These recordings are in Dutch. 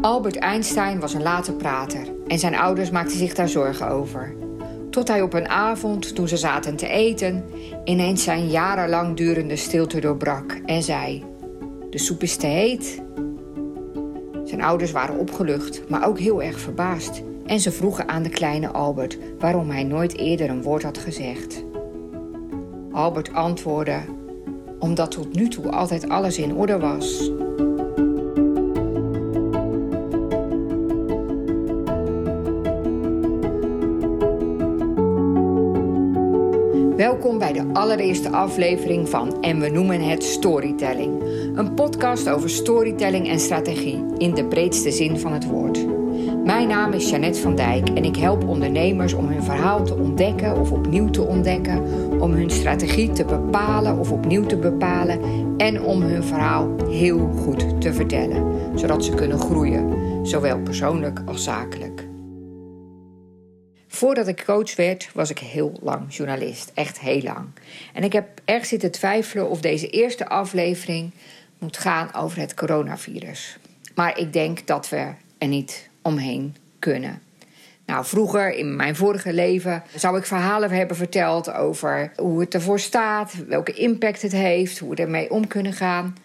Albert Einstein was een late prater en zijn ouders maakten zich daar zorgen over. Tot hij op een avond, toen ze zaten te eten, ineens zijn jarenlang durende stilte doorbrak en zei: De soep is te heet. Zijn ouders waren opgelucht, maar ook heel erg verbaasd. En ze vroegen aan de kleine Albert waarom hij nooit eerder een woord had gezegd. Albert antwoordde: Omdat tot nu toe altijd alles in orde was. Welkom bij de allereerste aflevering van En we noemen het Storytelling. Een podcast over storytelling en strategie in de breedste zin van het woord. Mijn naam is Jeannette van Dijk en ik help ondernemers om hun verhaal te ontdekken of opnieuw te ontdekken, om hun strategie te bepalen of opnieuw te bepalen en om hun verhaal heel goed te vertellen, zodat ze kunnen groeien, zowel persoonlijk als zakelijk. Voordat ik coach werd, was ik heel lang journalist. Echt heel lang. En ik heb erg zitten twijfelen of deze eerste aflevering moet gaan over het coronavirus. Maar ik denk dat we er niet omheen kunnen. Nou, vroeger in mijn vorige leven zou ik verhalen hebben verteld over hoe het ervoor staat, welke impact het heeft, hoe we ermee om kunnen gaan.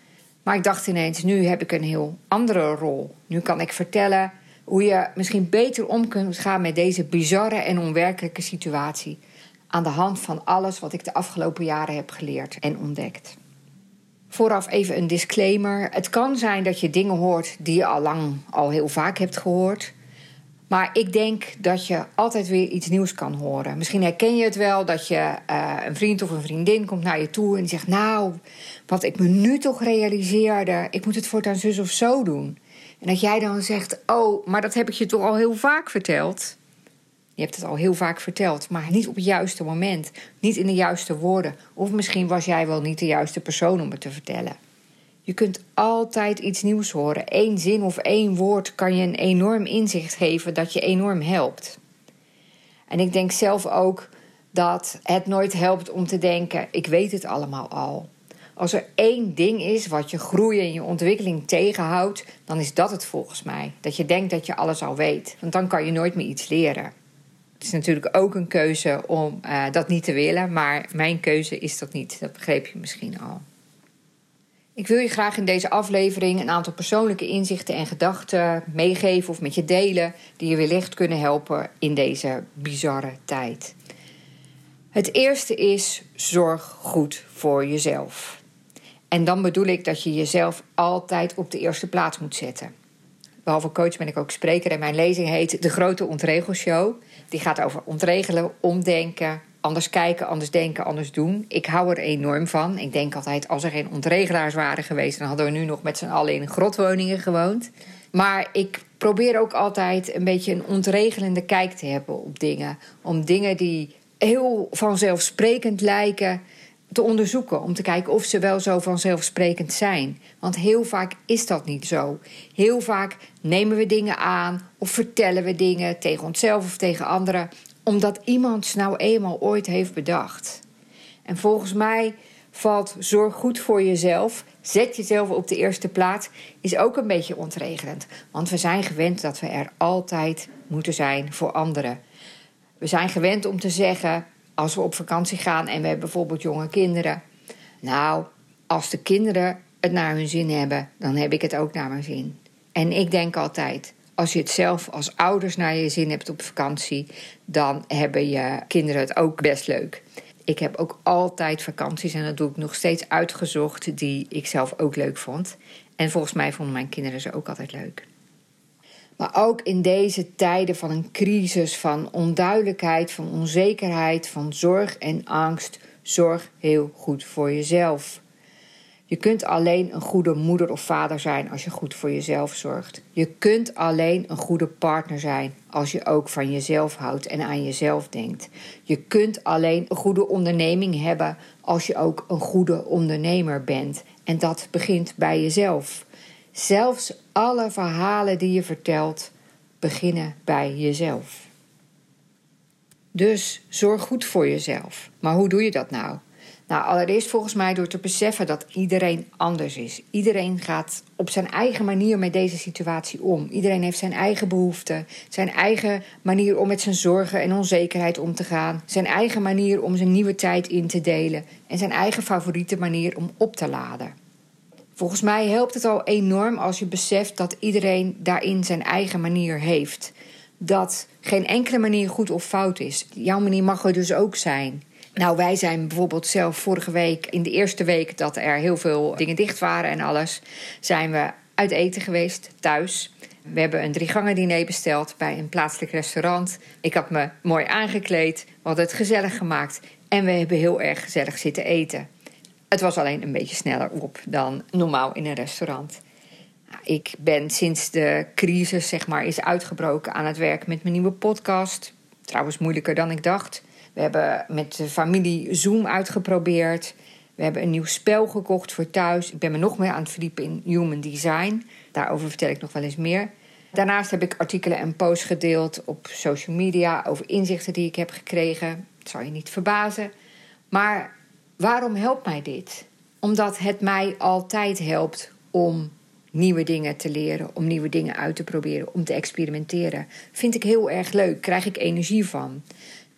Maar ik dacht ineens, nu heb ik een heel andere rol. Nu kan ik vertellen hoe je misschien beter om kunt gaan met deze bizarre en onwerkelijke situatie. Aan de hand van alles wat ik de afgelopen jaren heb geleerd en ontdekt. Vooraf even een disclaimer. Het kan zijn dat je dingen hoort die je al lang al heel vaak hebt gehoord. Maar ik denk dat je altijd weer iets nieuws kan horen. Misschien herken je het wel dat je uh, een vriend of een vriendin komt naar je toe en die zegt: Nou, wat ik me nu toch realiseerde, ik moet het voortaan zus of zo doen. En dat jij dan zegt: Oh, maar dat heb ik je toch al heel vaak verteld. Je hebt het al heel vaak verteld, maar niet op het juiste moment, niet in de juiste woorden. Of misschien was jij wel niet de juiste persoon om het te vertellen. Je kunt altijd iets nieuws horen. Eén zin of één woord kan je een enorm inzicht geven dat je enorm helpt. En ik denk zelf ook dat het nooit helpt om te denken: ik weet het allemaal al. Als er één ding is wat je groei en je ontwikkeling tegenhoudt, dan is dat het volgens mij. Dat je denkt dat je alles al weet. Want dan kan je nooit meer iets leren. Het is natuurlijk ook een keuze om uh, dat niet te willen, maar mijn keuze is dat niet. Dat begreep je misschien al. Ik wil je graag in deze aflevering een aantal persoonlijke inzichten en gedachten meegeven of met je delen, die je wellicht kunnen helpen in deze bizarre tijd. Het eerste is: zorg goed voor jezelf. En dan bedoel ik dat je jezelf altijd op de eerste plaats moet zetten. Behalve coach ben ik ook spreker en mijn lezing heet De Grote Ontregelshow. Die gaat over ontregelen, omdenken, anders kijken, anders denken, anders doen. Ik hou er enorm van. Ik denk altijd, als er geen ontregelaars waren geweest... dan hadden we nu nog met z'n allen in grotwoningen gewoond. Maar ik probeer ook altijd een beetje een ontregelende kijk te hebben op dingen. Om dingen die heel vanzelfsprekend lijken te onderzoeken. Om te kijken of ze wel zo vanzelfsprekend zijn. Want heel vaak is dat niet zo. Heel vaak nemen we dingen aan of vertellen we dingen tegen onszelf of tegen anderen. Omdat iemand ze nou eenmaal ooit heeft bedacht. En volgens mij valt zorg goed voor jezelf. Zet jezelf op de eerste plaats. Is ook een beetje ontregelend. Want we zijn gewend dat we er altijd moeten zijn voor anderen. We zijn gewend om te zeggen: als we op vakantie gaan en we hebben bijvoorbeeld jonge kinderen. Nou, als de kinderen het naar hun zin hebben, dan heb ik het ook naar mijn zin. En ik denk altijd, als je het zelf als ouders naar je zin hebt op vakantie, dan hebben je kinderen het ook best leuk. Ik heb ook altijd vakanties en dat doe ik nog steeds uitgezocht die ik zelf ook leuk vond. En volgens mij vonden mijn kinderen ze ook altijd leuk. Maar ook in deze tijden van een crisis, van onduidelijkheid, van onzekerheid, van zorg en angst, zorg heel goed voor jezelf. Je kunt alleen een goede moeder of vader zijn als je goed voor jezelf zorgt. Je kunt alleen een goede partner zijn als je ook van jezelf houdt en aan jezelf denkt. Je kunt alleen een goede onderneming hebben als je ook een goede ondernemer bent. En dat begint bij jezelf. Zelfs alle verhalen die je vertelt beginnen bij jezelf. Dus zorg goed voor jezelf. Maar hoe doe je dat nou? Nou, allereerst volgens mij door te beseffen dat iedereen anders is. Iedereen gaat op zijn eigen manier met deze situatie om. Iedereen heeft zijn eigen behoeften, zijn eigen manier om met zijn zorgen en onzekerheid om te gaan, zijn eigen manier om zijn nieuwe tijd in te delen en zijn eigen favoriete manier om op te laden. Volgens mij helpt het al enorm als je beseft dat iedereen daarin zijn eigen manier heeft. Dat geen enkele manier goed of fout is. Jouw manier mag er dus ook zijn. Nou, wij zijn bijvoorbeeld zelf vorige week, in de eerste week dat er heel veel dingen dicht waren en alles, zijn we uit eten geweest thuis. We hebben een drie gangen diner besteld bij een plaatselijk restaurant. Ik had me mooi aangekleed, hadden het gezellig gemaakt en we hebben heel erg gezellig zitten eten. Het was alleen een beetje sneller op dan normaal in een restaurant. Ik ben sinds de crisis zeg maar, is uitgebroken aan het werk met mijn nieuwe podcast. Trouwens moeilijker dan ik dacht. We hebben met de familie Zoom uitgeprobeerd. We hebben een nieuw spel gekocht voor thuis. Ik ben me nog meer aan het verdiepen in human design. Daarover vertel ik nog wel eens meer. Daarnaast heb ik artikelen en posts gedeeld op social media over inzichten die ik heb gekregen. Dat zal je niet verbazen. Maar waarom helpt mij dit? Omdat het mij altijd helpt om nieuwe dingen te leren, om nieuwe dingen uit te proberen, om te experimenteren. Vind ik heel erg leuk, krijg ik energie van.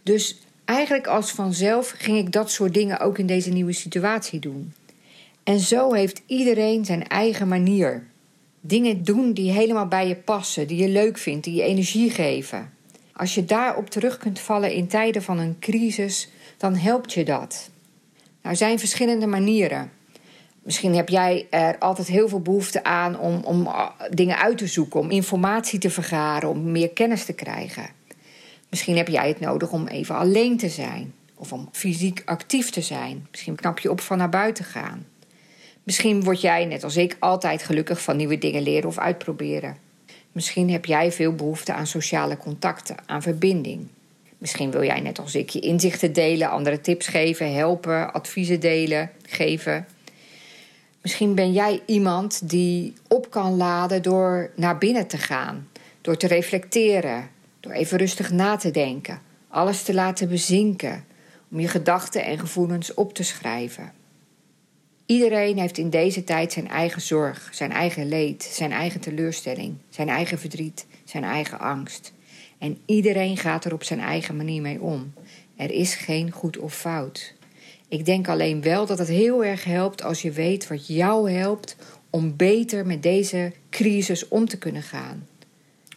Dus eigenlijk als vanzelf ging ik dat soort dingen ook in deze nieuwe situatie doen. En zo heeft iedereen zijn eigen manier. Dingen doen die helemaal bij je passen, die je leuk vindt, die je energie geven. Als je daarop terug kunt vallen in tijden van een crisis, dan helpt je dat. Nou, er zijn verschillende manieren. Misschien heb jij er altijd heel veel behoefte aan om, om uh, dingen uit te zoeken, om informatie te vergaren, om meer kennis te krijgen. Misschien heb jij het nodig om even alleen te zijn of om fysiek actief te zijn. Misschien knap je op van naar buiten gaan. Misschien word jij, net als ik, altijd gelukkig van nieuwe dingen leren of uitproberen. Misschien heb jij veel behoefte aan sociale contacten, aan verbinding. Misschien wil jij, net als ik, je inzichten delen, andere tips geven, helpen, adviezen delen, geven. Misschien ben jij iemand die op kan laden door naar binnen te gaan, door te reflecteren, door even rustig na te denken, alles te laten bezinken, om je gedachten en gevoelens op te schrijven. Iedereen heeft in deze tijd zijn eigen zorg, zijn eigen leed, zijn eigen teleurstelling, zijn eigen verdriet, zijn eigen angst. En iedereen gaat er op zijn eigen manier mee om. Er is geen goed of fout. Ik denk alleen wel dat het heel erg helpt als je weet wat jou helpt om beter met deze crisis om te kunnen gaan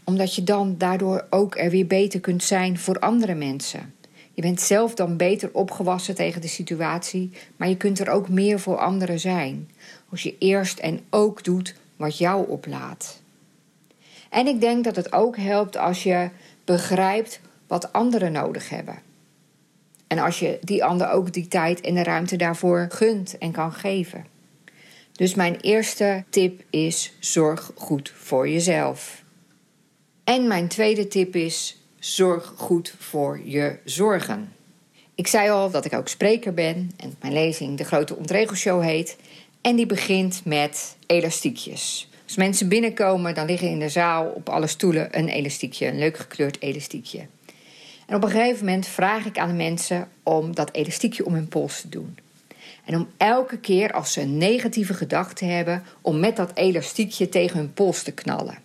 omdat je dan daardoor ook er weer beter kunt zijn voor andere mensen. Je bent zelf dan beter opgewassen tegen de situatie, maar je kunt er ook meer voor anderen zijn. Als je eerst en ook doet wat jou oplaat. En ik denk dat het ook helpt als je begrijpt wat anderen nodig hebben. En als je die ander ook die tijd en de ruimte daarvoor gunt en kan geven. Dus mijn eerste tip is: zorg goed voor jezelf. En mijn tweede tip is: zorg goed voor je zorgen. Ik zei al dat ik ook spreker ben en mijn lezing De Grote Ontregelshow heet. En die begint met elastiekjes. Als mensen binnenkomen, dan liggen in de zaal op alle stoelen een elastiekje, een leuk gekleurd elastiekje. En op een gegeven moment vraag ik aan de mensen om dat elastiekje om hun pols te doen. En om elke keer als ze een negatieve gedachte hebben, om met dat elastiekje tegen hun pols te knallen.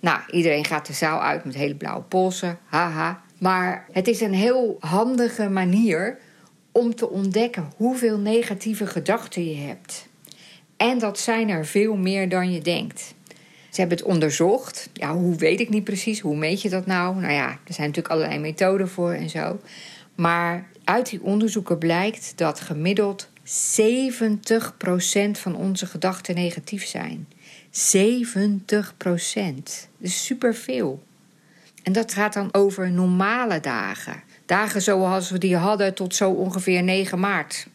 Nou, iedereen gaat de zaal uit met hele blauwe polsen, haha. Maar het is een heel handige manier om te ontdekken hoeveel negatieve gedachten je hebt. En dat zijn er veel meer dan je denkt. Ze hebben het onderzocht. Ja, hoe weet ik niet precies? Hoe meet je dat nou? Nou ja, er zijn natuurlijk allerlei methoden voor en zo. Maar uit die onderzoeken blijkt dat gemiddeld 70% van onze gedachten negatief zijn. 70 procent. Dat is superveel. En dat gaat dan over normale dagen. Dagen zoals we die hadden tot zo ongeveer 9 maart.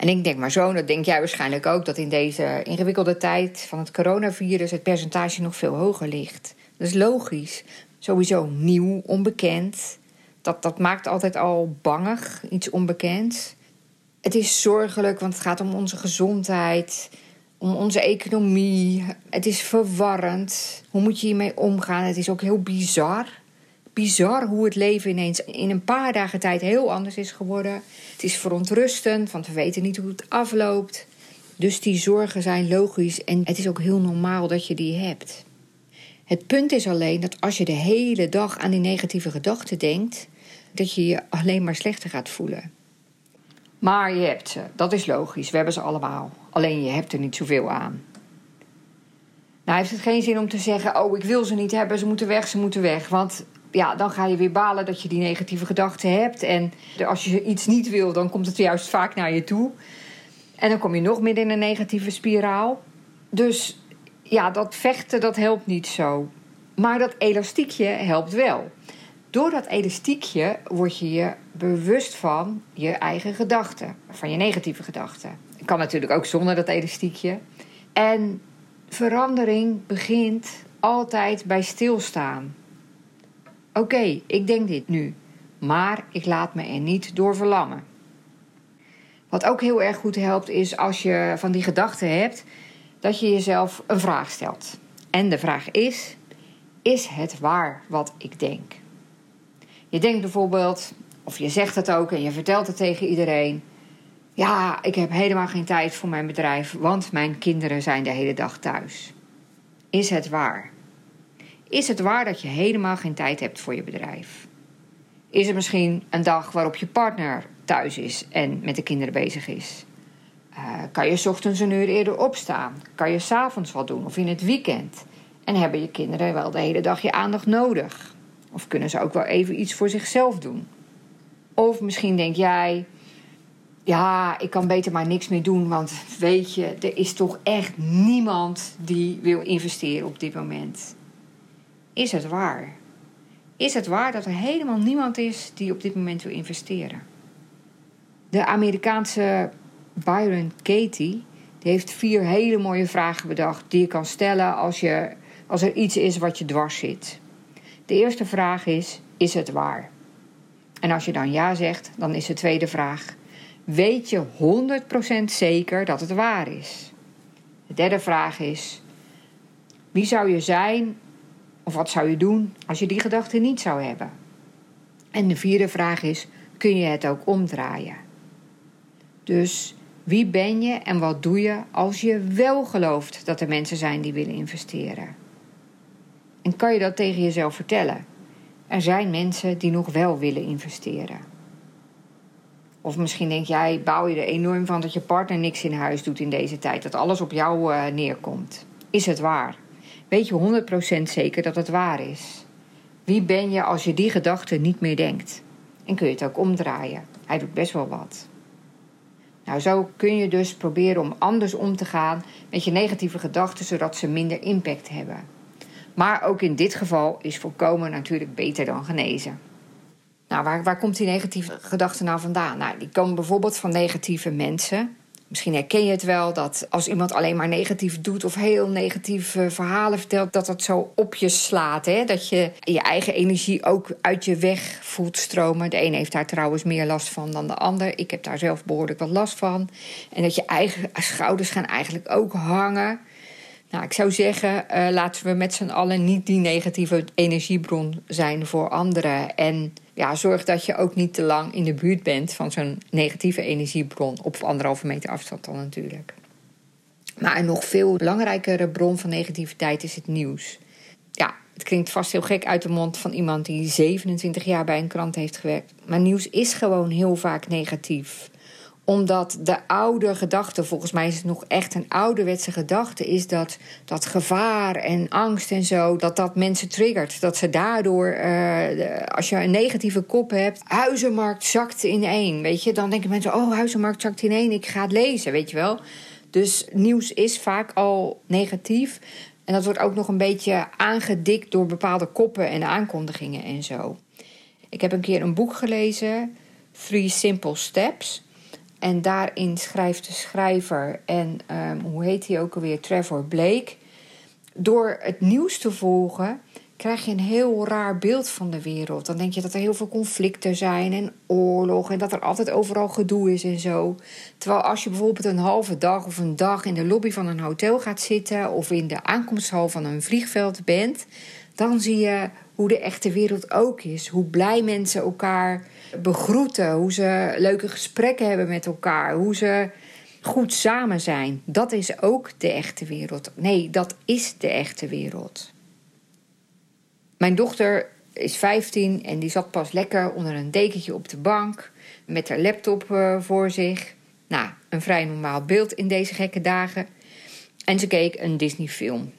En ik denk maar zo, dat denk jij waarschijnlijk ook, dat in deze ingewikkelde tijd van het coronavirus het percentage nog veel hoger ligt. Dat is logisch. Sowieso nieuw, onbekend. Dat, dat maakt altijd al bangig, iets onbekends. Het is zorgelijk, want het gaat om onze gezondheid om onze economie. Het is verwarrend. Hoe moet je hiermee omgaan? Het is ook heel bizar. Bizar hoe het leven ineens in een paar dagen tijd heel anders is geworden. Het is verontrustend, want we weten niet hoe het afloopt. Dus die zorgen zijn logisch en het is ook heel normaal dat je die hebt. Het punt is alleen dat als je de hele dag aan die negatieve gedachten denkt, dat je je alleen maar slechter gaat voelen. Maar je hebt ze, dat is logisch, we hebben ze allemaal. Alleen je hebt er niet zoveel aan. Nou heeft het geen zin om te zeggen: Oh, ik wil ze niet hebben, ze moeten weg, ze moeten weg. Want ja, dan ga je weer balen dat je die negatieve gedachten hebt. En als je iets niet wil, dan komt het juist vaak naar je toe. En dan kom je nog meer in een negatieve spiraal. Dus ja, dat vechten, dat helpt niet zo. Maar dat elastiekje helpt wel. Door dat elastiekje word je je bewust van je eigen gedachten, van je negatieve gedachten. Kan natuurlijk ook zonder dat elastiekje. En verandering begint altijd bij stilstaan. Oké, ik denk dit nu, maar ik laat me er niet door verlammen. Wat ook heel erg goed helpt is als je van die gedachten hebt, dat je jezelf een vraag stelt. En de vraag is: is het waar wat ik denk? Je denkt bijvoorbeeld, of je zegt het ook en je vertelt het tegen iedereen. Ja, ik heb helemaal geen tijd voor mijn bedrijf, want mijn kinderen zijn de hele dag thuis. Is het waar? Is het waar dat je helemaal geen tijd hebt voor je bedrijf? Is er misschien een dag waarop je partner thuis is en met de kinderen bezig is? Uh, kan je ochtends een uur eerder opstaan? Kan je s'avonds wat doen of in het weekend? En hebben je kinderen wel de hele dag je aandacht nodig? Of kunnen ze ook wel even iets voor zichzelf doen? Of misschien denk jij, ja, ik kan beter maar niks meer doen, want weet je, er is toch echt niemand die wil investeren op dit moment. Is het waar? Is het waar dat er helemaal niemand is die op dit moment wil investeren? De Amerikaanse Byron Katie die heeft vier hele mooie vragen bedacht die je kan stellen als, je, als er iets is wat je dwars zit. De eerste vraag is: is het waar? En als je dan ja zegt, dan is de tweede vraag: weet je 100% zeker dat het waar is? De derde vraag is: wie zou je zijn of wat zou je doen als je die gedachte niet zou hebben? En de vierde vraag is: kun je het ook omdraaien? Dus wie ben je en wat doe je als je wel gelooft dat er mensen zijn die willen investeren? En kan je dat tegen jezelf vertellen? Er zijn mensen die nog wel willen investeren. Of misschien denk jij, bouw je er enorm van dat je partner niks in huis doet in deze tijd, dat alles op jou uh, neerkomt. Is het waar? Weet je 100% zeker dat het waar is? Wie ben je als je die gedachte niet meer denkt? En kun je het ook omdraaien? Hij doet best wel wat. Nou, zo kun je dus proberen om anders om te gaan met je negatieve gedachten, zodat ze minder impact hebben. Maar ook in dit geval is voorkomen natuurlijk beter dan genezen. Nou, waar, waar komt die negatieve gedachte nou vandaan? Nou, die komen bijvoorbeeld van negatieve mensen. Misschien herken je het wel dat als iemand alleen maar negatief doet of heel negatieve verhalen vertelt, dat dat zo op je slaat. Hè? Dat je je eigen energie ook uit je weg voelt stromen. De een heeft daar trouwens meer last van dan de ander. Ik heb daar zelf behoorlijk wat last van. En dat je eigen schouders gaan eigenlijk ook hangen. Nou, ik zou zeggen, uh, laten we met z'n allen niet die negatieve energiebron zijn voor anderen. En ja, zorg dat je ook niet te lang in de buurt bent van zo'n negatieve energiebron. Op anderhalve meter afstand dan natuurlijk. Maar een nog veel belangrijkere bron van negativiteit is het nieuws. Ja, het klinkt vast heel gek uit de mond van iemand die 27 jaar bij een krant heeft gewerkt. Maar nieuws is gewoon heel vaak negatief omdat de oude gedachte, volgens mij is het nog echt een ouderwetse gedachte, is dat, dat gevaar en angst en zo, dat dat mensen triggert. Dat ze daardoor, uh, als je een negatieve kop hebt, huizenmarkt zakt in één. Weet je, dan denken mensen, oh, huizenmarkt zakt in één, ik ga het lezen, weet je wel. Dus nieuws is vaak al negatief. En dat wordt ook nog een beetje aangedikt door bepaalde koppen en aankondigingen en zo. Ik heb een keer een boek gelezen, Three Simple Steps. En daarin schrijft de schrijver, en um, hoe heet hij ook alweer, Trevor Blake. Door het nieuws te volgen krijg je een heel raar beeld van de wereld. Dan denk je dat er heel veel conflicten zijn en oorlog en dat er altijd overal gedoe is en zo. Terwijl als je bijvoorbeeld een halve dag of een dag in de lobby van een hotel gaat zitten of in de aankomsthal van een vliegveld bent, dan zie je hoe de echte wereld ook is. Hoe blij mensen elkaar begroeten, hoe ze leuke gesprekken hebben met elkaar, hoe ze goed samen zijn. Dat is ook de echte wereld. Nee, dat is de echte wereld. Mijn dochter is 15 en die zat pas lekker onder een dekentje op de bank met haar laptop eh, voor zich. Nou, een vrij normaal beeld in deze gekke dagen. En ze keek een Disney-film.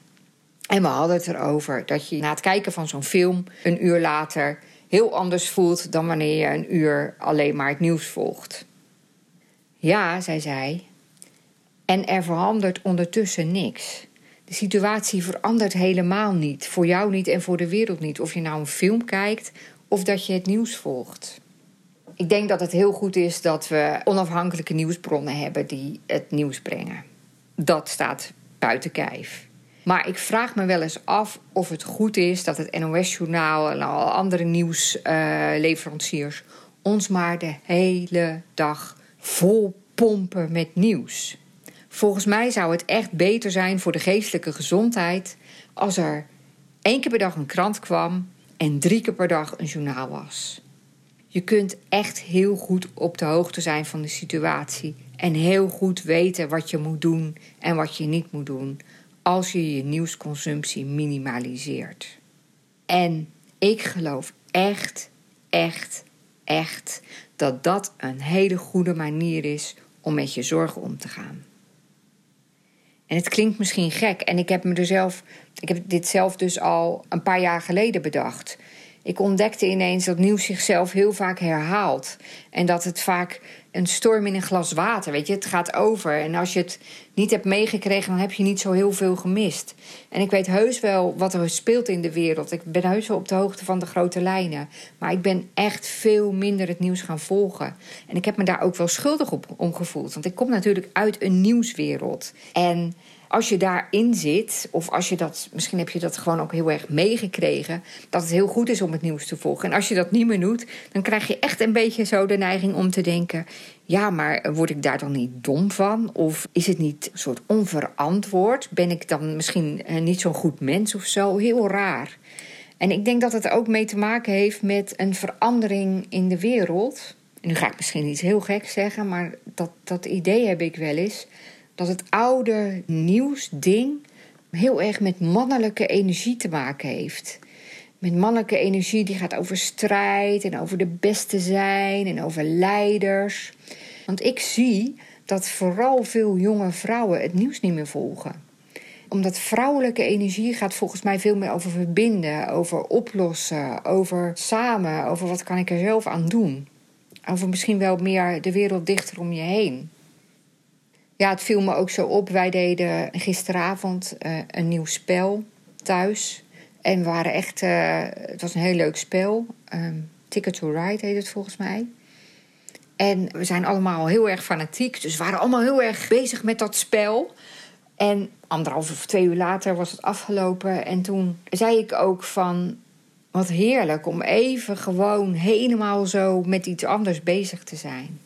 En we hadden het erover dat je na het kijken van zo'n film een uur later heel anders voelt dan wanneer je een uur alleen maar het nieuws volgt. Ja, zei zij. En er verandert ondertussen niks. De situatie verandert helemaal niet. Voor jou niet en voor de wereld niet. Of je nou een film kijkt of dat je het nieuws volgt. Ik denk dat het heel goed is dat we onafhankelijke nieuwsbronnen hebben die het nieuws brengen. Dat staat buiten kijf. Maar ik vraag me wel eens af of het goed is dat het NOS-journaal en al andere nieuwsleveranciers ons maar de hele dag vol pompen met nieuws. Volgens mij zou het echt beter zijn voor de geestelijke gezondheid als er één keer per dag een krant kwam en drie keer per dag een journaal was. Je kunt echt heel goed op de hoogte zijn van de situatie en heel goed weten wat je moet doen en wat je niet moet doen als je je nieuwsconsumptie minimaliseert. En ik geloof echt, echt, echt dat dat een hele goede manier is om met je zorgen om te gaan. En het klinkt misschien gek en ik heb me er zelf, ik heb dit zelf dus al een paar jaar geleden bedacht. Ik ontdekte ineens dat nieuws zichzelf heel vaak herhaalt. En dat het vaak een storm in een glas water, weet je, het gaat over. En als je het niet hebt meegekregen, dan heb je niet zo heel veel gemist. En ik weet heus wel wat er speelt in de wereld. Ik ben heus wel op de hoogte van de grote lijnen. Maar ik ben echt veel minder het nieuws gaan volgen. En ik heb me daar ook wel schuldig op omgevoeld. Want ik kom natuurlijk uit een nieuwswereld. En als je daarin zit, of als je dat, misschien heb je dat gewoon ook heel erg meegekregen, dat het heel goed is om het nieuws te volgen. En als je dat niet meer doet, dan krijg je echt een beetje zo de neiging om te denken: ja, maar word ik daar dan niet dom van? Of is het niet een soort onverantwoord? Ben ik dan misschien eh, niet zo'n goed mens of zo? Heel raar. En ik denk dat het ook mee te maken heeft met een verandering in de wereld. Nu ga ik misschien iets heel gek zeggen, maar dat, dat idee heb ik wel eens dat het oude nieuwsding heel erg met mannelijke energie te maken heeft. Met mannelijke energie die gaat over strijd en over de beste zijn en over leiders. Want ik zie dat vooral veel jonge vrouwen het nieuws niet meer volgen. Omdat vrouwelijke energie gaat volgens mij veel meer over verbinden, over oplossen, over samen, over wat kan ik er zelf aan doen. Over misschien wel meer de wereld dichter om je heen. Ja, het viel me ook zo op. Wij deden gisteravond uh, een nieuw spel thuis. En we waren echt. Uh, het was een heel leuk spel. Um, Ticket to Ride heet het volgens mij. En we zijn allemaal heel erg fanatiek. Dus we waren allemaal heel erg bezig met dat spel. En anderhalf of twee uur later was het afgelopen. En toen zei ik ook van. Wat heerlijk om even gewoon helemaal zo met iets anders bezig te zijn.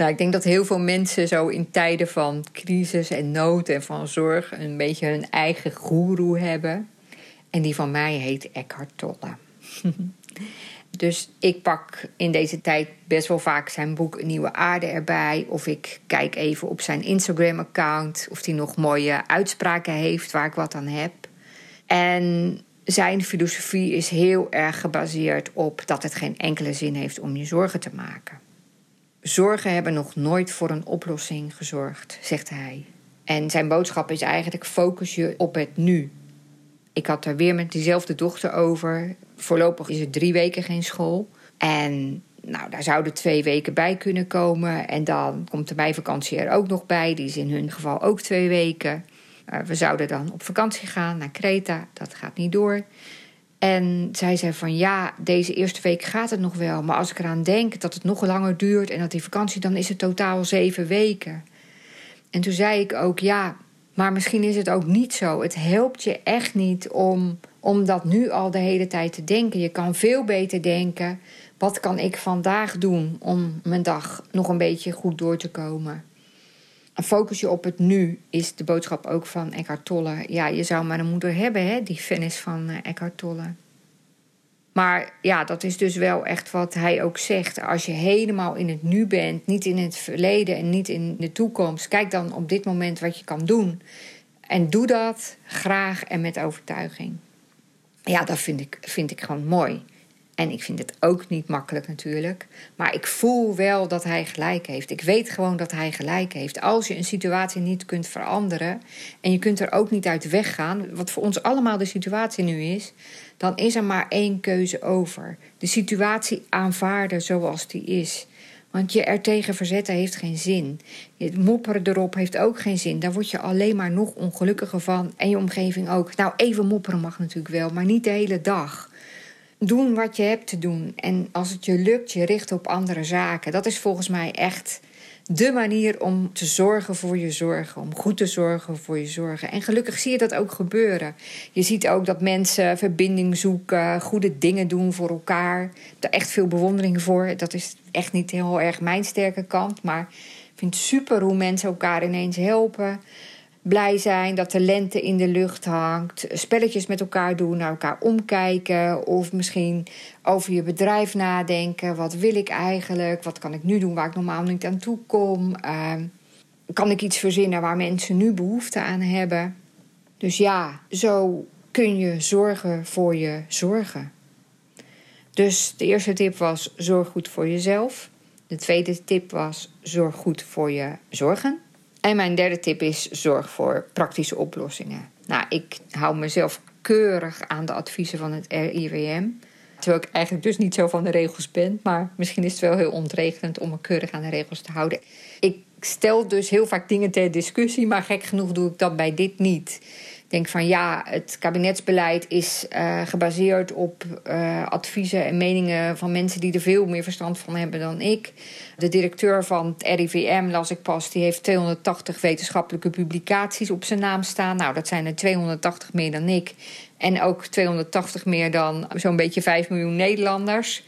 Nou, ik denk dat heel veel mensen zo in tijden van crisis en nood en van zorg een beetje hun eigen goeroe hebben. En die van mij heet Eckhart Tolle. dus ik pak in deze tijd best wel vaak zijn boek Nieuwe Aarde erbij. Of ik kijk even op zijn Instagram-account of hij nog mooie uitspraken heeft waar ik wat aan heb. En zijn filosofie is heel erg gebaseerd op dat het geen enkele zin heeft om je zorgen te maken. Zorgen hebben nog nooit voor een oplossing gezorgd, zegt hij. En zijn boodschap is eigenlijk: focus je op het nu. Ik had er weer met diezelfde dochter over. Voorlopig is er drie weken geen school. En nou, daar zouden twee weken bij kunnen komen. En dan komt de meivakantie er ook nog bij. Die is in hun geval ook twee weken. We zouden dan op vakantie gaan naar Kreta. Dat gaat niet door. En zij zei van ja, deze eerste week gaat het nog wel. Maar als ik eraan denk dat het nog langer duurt en dat die vakantie, dan is het totaal zeven weken. En toen zei ik ook ja, maar misschien is het ook niet zo. Het helpt je echt niet om, om dat nu al de hele tijd te denken. Je kan veel beter denken: wat kan ik vandaag doen om mijn dag nog een beetje goed door te komen? Focus je op het nu is de boodschap ook van Eckhart Tolle. Ja, je zou maar een moeder hebben, hè, die fan is van uh, Eckhart Tolle. Maar ja, dat is dus wel echt wat hij ook zegt. Als je helemaal in het nu bent, niet in het verleden en niet in de toekomst, kijk dan op dit moment wat je kan doen. En doe dat graag en met overtuiging. Ja, dat vind ik, vind ik gewoon mooi. En ik vind het ook niet makkelijk natuurlijk. Maar ik voel wel dat hij gelijk heeft. Ik weet gewoon dat hij gelijk heeft. Als je een situatie niet kunt veranderen. en je kunt er ook niet uit weggaan. wat voor ons allemaal de situatie nu is. dan is er maar één keuze over. De situatie aanvaarden zoals die is. Want je er tegen verzetten heeft geen zin. Het mopperen erop heeft ook geen zin. Daar word je alleen maar nog ongelukkiger van. En je omgeving ook. Nou, even mopperen mag natuurlijk wel, maar niet de hele dag doen wat je hebt te doen. En als het je lukt, je richten op andere zaken. Dat is volgens mij echt de manier om te zorgen voor je zorgen. Om goed te zorgen voor je zorgen. En gelukkig zie je dat ook gebeuren. Je ziet ook dat mensen verbinding zoeken, goede dingen doen voor elkaar. Er echt veel bewondering voor. Dat is echt niet heel erg mijn sterke kant. Maar ik vind het super hoe mensen elkaar ineens helpen blij zijn dat de lente in de lucht hangt. Spelletjes met elkaar doen, naar elkaar omkijken. Of misschien over je bedrijf nadenken. Wat wil ik eigenlijk? Wat kan ik nu doen waar ik normaal niet aan toe kom? Ehm, kan ik iets verzinnen waar mensen nu behoefte aan hebben? Dus ja, zo kun je zorgen voor je zorgen. Dus de eerste tip was: zorg goed voor jezelf. De tweede tip was: zorg goed voor je zorgen. En mijn derde tip is: zorg voor praktische oplossingen. Nou, ik hou mezelf keurig aan de adviezen van het RIWM. Terwijl ik eigenlijk dus niet zo van de regels ben. Maar misschien is het wel heel ontregelend om me keurig aan de regels te houden. Ik stel dus heel vaak dingen ter discussie, maar gek genoeg doe ik dat bij dit niet denk van ja, het kabinetsbeleid is uh, gebaseerd op uh, adviezen en meningen van mensen die er veel meer verstand van hebben dan ik. De directeur van het RIVM, las ik pas, die heeft 280 wetenschappelijke publicaties op zijn naam staan. Nou, dat zijn er 280 meer dan ik. En ook 280 meer dan zo'n beetje 5 miljoen Nederlanders.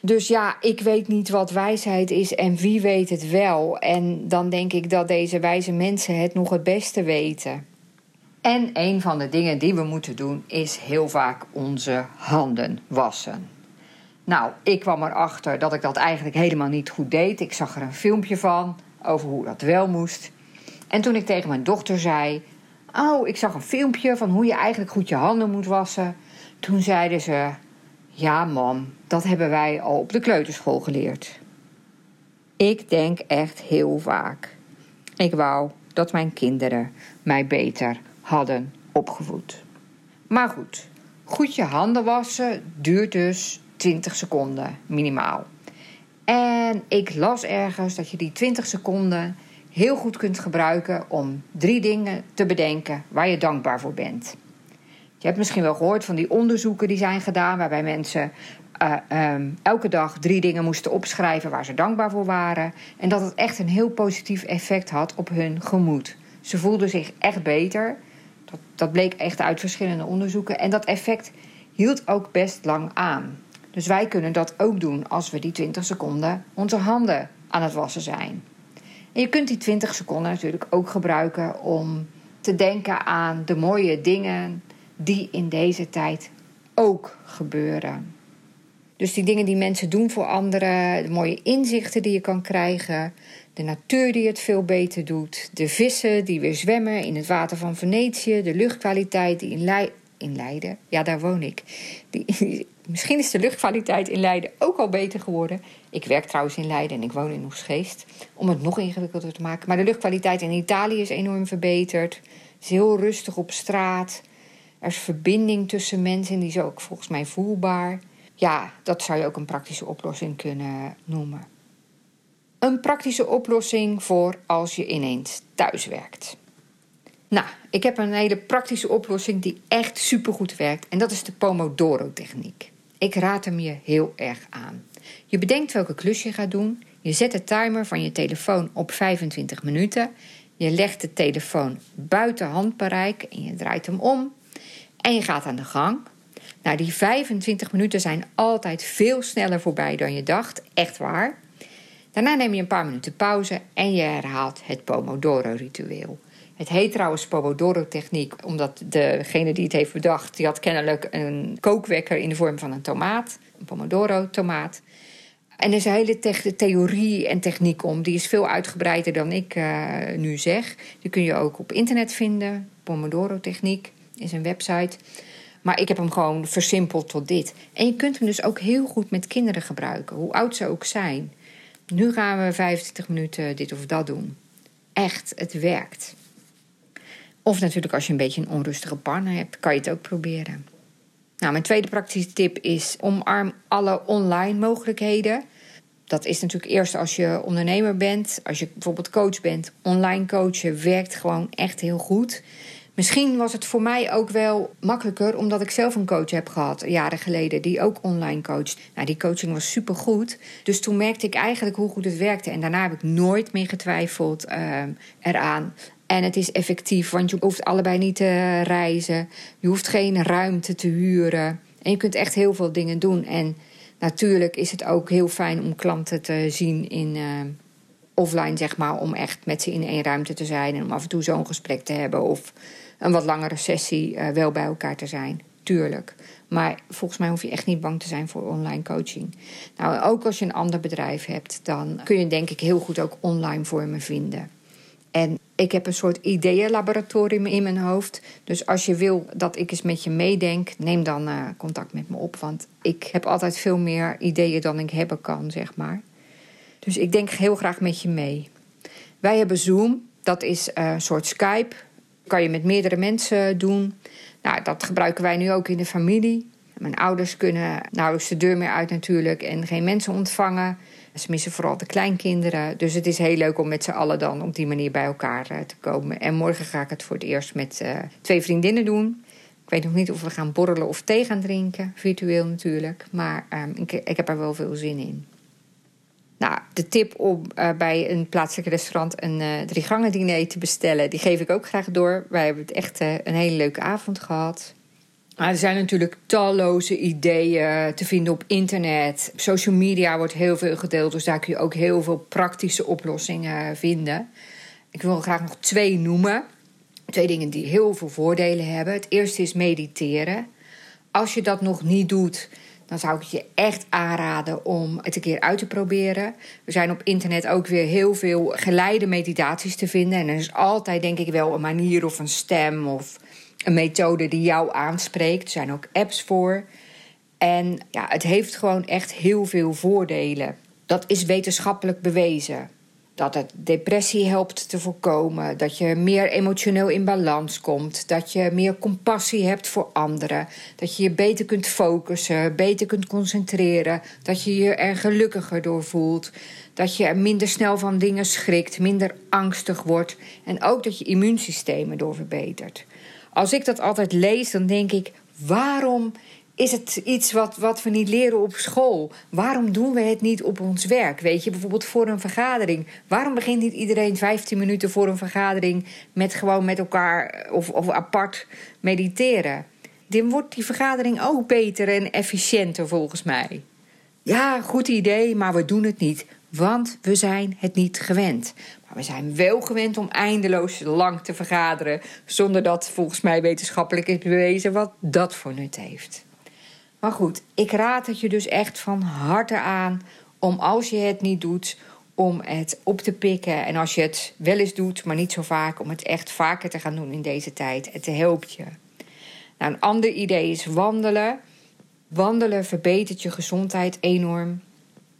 Dus ja, ik weet niet wat wijsheid is en wie weet het wel. En dan denk ik dat deze wijze mensen het nog het beste weten. En een van de dingen die we moeten doen is heel vaak onze handen wassen. Nou, ik kwam erachter dat ik dat eigenlijk helemaal niet goed deed. Ik zag er een filmpje van over hoe dat wel moest. En toen ik tegen mijn dochter zei: Oh, ik zag een filmpje van hoe je eigenlijk goed je handen moet wassen. Toen zeiden ze: Ja, mam, dat hebben wij al op de kleuterschool geleerd. Ik denk echt heel vaak. Ik wou dat mijn kinderen mij beter hadden opgevoed. Maar goed, goed je handen wassen duurt dus 20 seconden minimaal. En ik las ergens dat je die 20 seconden heel goed kunt gebruiken om drie dingen te bedenken waar je dankbaar voor bent. Je hebt misschien wel gehoord van die onderzoeken die zijn gedaan, waarbij mensen uh, um, elke dag drie dingen moesten opschrijven waar ze dankbaar voor waren. En dat het echt een heel positief effect had op hun gemoed. Ze voelden zich echt beter dat, bleek echt uit verschillende onderzoeken. En dat effect hield ook best lang aan. Dus wij kunnen dat ook doen als we die 20 seconden onze handen aan het wassen zijn. En je kunt die 20 seconden natuurlijk ook gebruiken om te denken aan de mooie dingen die in deze tijd ook gebeuren. Dus die dingen die mensen doen voor anderen, de mooie inzichten die je kan krijgen, de natuur die het veel beter doet, de vissen die weer zwemmen in het water van Venetië, de luchtkwaliteit die in, Leiden, ja daar woon ik. Die, misschien is de luchtkwaliteit in Leiden ook al beter geworden. Ik werk trouwens in Leiden en ik woon in Oesgeest, om het nog ingewikkelder te maken. Maar de luchtkwaliteit in Italië is enorm verbeterd. Het is heel rustig op straat. Er is verbinding tussen mensen en die is ook volgens mij voelbaar. Ja, dat zou je ook een praktische oplossing kunnen noemen. Een praktische oplossing voor als je ineens thuis werkt. Nou, ik heb een hele praktische oplossing die echt supergoed werkt. En dat is de Pomodoro-techniek. Ik raad hem je heel erg aan. Je bedenkt welke klus je gaat doen. Je zet de timer van je telefoon op 25 minuten. Je legt de telefoon buiten handbereik en je draait hem om. En je gaat aan de gang. Nou, die 25 minuten zijn altijd veel sneller voorbij dan je dacht. Echt waar. Daarna neem je een paar minuten pauze en je herhaalt het Pomodoro-ritueel. Het heet trouwens Pomodoro-techniek, omdat degene die het heeft bedacht... die had kennelijk een kookwekker in de vorm van een tomaat. Een Pomodoro-tomaat. En er is een hele theorie en techniek om. Die is veel uitgebreider dan ik uh, nu zeg. Die kun je ook op internet vinden. Pomodoro-techniek is een website. Maar ik heb hem gewoon versimpeld tot dit. En je kunt hem dus ook heel goed met kinderen gebruiken, hoe oud ze ook zijn. Nu gaan we 25 minuten dit of dat doen. Echt, het werkt. Of natuurlijk als je een beetje een onrustige partner hebt, kan je het ook proberen. Nou, mijn tweede praktische tip is omarm alle online mogelijkheden. Dat is natuurlijk eerst als je ondernemer bent, als je bijvoorbeeld coach bent. Online coachen werkt gewoon echt heel goed. Misschien was het voor mij ook wel makkelijker, omdat ik zelf een coach heb gehad jaren geleden, die ook online coacht. Nou, die coaching was supergoed. Dus toen merkte ik eigenlijk hoe goed het werkte. En daarna heb ik nooit meer getwijfeld uh, eraan. En het is effectief, want je hoeft allebei niet te reizen. Je hoeft geen ruimte te huren. En je kunt echt heel veel dingen doen. En natuurlijk is het ook heel fijn om klanten te zien in uh, offline, zeg maar. Om echt met ze in één ruimte te zijn en om af en toe zo'n gesprek te hebben. Of een wat langere sessie uh, wel bij elkaar te zijn. Tuurlijk. Maar volgens mij hoef je echt niet bang te zijn voor online coaching. Nou, ook als je een ander bedrijf hebt, dan kun je denk ik heel goed ook online vormen vinden. En ik heb een soort ideeënlaboratorium in mijn hoofd. Dus als je wil dat ik eens met je meedenk, neem dan uh, contact met me op. Want ik heb altijd veel meer ideeën dan ik hebben kan, zeg maar. Dus ik denk heel graag met je mee. Wij hebben Zoom, dat is een soort Skype kan je met meerdere mensen doen. Nou, dat gebruiken wij nu ook in de familie. Mijn ouders kunnen nauwelijks de deur meer uit natuurlijk en geen mensen ontvangen. Ze missen vooral de kleinkinderen. Dus het is heel leuk om met z'n allen dan op die manier bij elkaar eh, te komen. En morgen ga ik het voor het eerst met uh, twee vriendinnen doen. Ik weet nog niet of we gaan borrelen of thee gaan drinken. Virtueel natuurlijk. Maar ik, ik heb er wel veel zin in. Nou, de tip om uh, bij een plaatselijk restaurant een uh, drie gangen diner te bestellen, die geef ik ook graag door. Wij hebben het echt uh, een hele leuke avond gehad. Maar er zijn natuurlijk talloze ideeën te vinden op internet. Social media wordt heel veel gedeeld, dus daar kun je ook heel veel praktische oplossingen vinden. Ik wil graag nog twee noemen. Twee dingen die heel veel voordelen hebben. Het eerste is mediteren. Als je dat nog niet doet, dan zou ik je echt aanraden om het een keer uit te proberen. Er zijn op internet ook weer heel veel geleide meditaties te vinden. En er is altijd, denk ik, wel een manier of een stem of een methode die jou aanspreekt. Er zijn ook apps voor. En ja, het heeft gewoon echt heel veel voordelen. Dat is wetenschappelijk bewezen dat het depressie helpt te voorkomen, dat je meer emotioneel in balans komt, dat je meer compassie hebt voor anderen, dat je je beter kunt focussen, beter kunt concentreren, dat je je er gelukkiger door voelt, dat je minder snel van dingen schrikt, minder angstig wordt en ook dat je immuunsysteem erdoor verbetert. Als ik dat altijd lees, dan denk ik: waarom is het iets wat, wat we niet leren op school? Waarom doen we het niet op ons werk? Weet je, bijvoorbeeld voor een vergadering. Waarom begint niet iedereen 15 minuten voor een vergadering met gewoon met elkaar of, of apart mediteren? Dan wordt die vergadering ook beter en efficiënter volgens mij. Ja, goed idee, maar we doen het niet. Want we zijn het niet gewend. Maar we zijn wel gewend om eindeloos lang te vergaderen. Zonder dat volgens mij wetenschappelijk is bewezen wat dat voor nut heeft. Maar goed, ik raad het je dus echt van harte aan om als je het niet doet, om het op te pikken. En als je het wel eens doet, maar niet zo vaak, om het echt vaker te gaan doen in deze tijd. Het helpt je. Nou, een ander idee is wandelen. Wandelen verbetert je gezondheid enorm.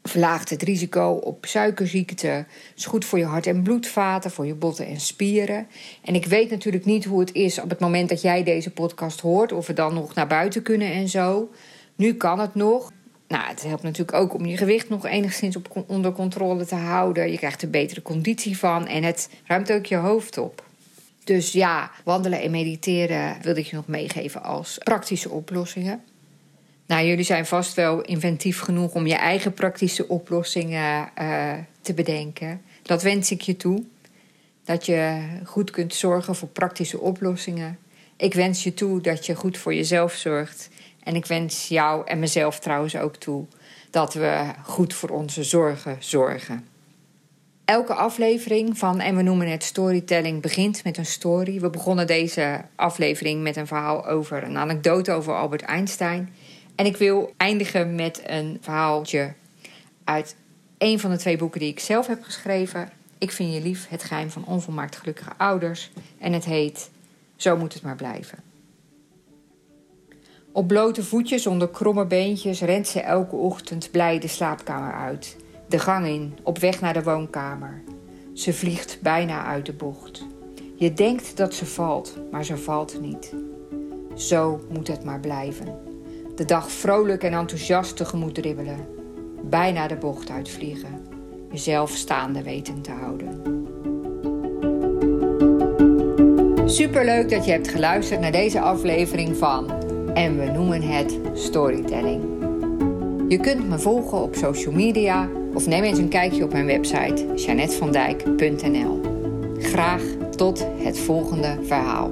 Verlaagt het risico op suikerziekte. Is goed voor je hart- en bloedvaten, voor je botten en spieren. En ik weet natuurlijk niet hoe het is op het moment dat jij deze podcast hoort. Of we dan nog naar buiten kunnen en zo. Nu kan het nog. Nou, het helpt natuurlijk ook om je gewicht nog enigszins onder controle te houden. Je krijgt er betere conditie van en het ruimt ook je hoofd op. Dus ja, wandelen en mediteren wilde ik je nog meegeven als praktische oplossingen. Nou, jullie zijn vast wel inventief genoeg om je eigen praktische oplossingen uh, te bedenken. Dat wens ik je toe. Dat je goed kunt zorgen voor praktische oplossingen. Ik wens je toe dat je goed voor jezelf zorgt en ik wens jou en mezelf trouwens ook toe dat we goed voor onze zorgen zorgen. Elke aflevering van En we noemen het storytelling begint met een story. We begonnen deze aflevering met een verhaal over een anekdote over Albert Einstein. En ik wil eindigen met een verhaaltje uit een van de twee boeken die ik zelf heb geschreven. Ik vind je lief, het geheim van onvolmaakt gelukkige ouders. En het heet Zo moet het maar blijven. Op blote voetjes onder kromme beentjes rent ze elke ochtend blij de slaapkamer uit. De gang in, op weg naar de woonkamer. Ze vliegt bijna uit de bocht. Je denkt dat ze valt, maar ze valt niet. Zo moet het maar blijven. De dag vrolijk en enthousiast tegemoet dribbelen. Bijna de bocht uitvliegen. Jezelf staande weten te houden. Superleuk dat je hebt geluisterd naar deze aflevering van En we noemen het Storytelling. Je kunt me volgen op social media of neem eens een kijkje op mijn website janetvandijk.nl. Graag tot het volgende verhaal.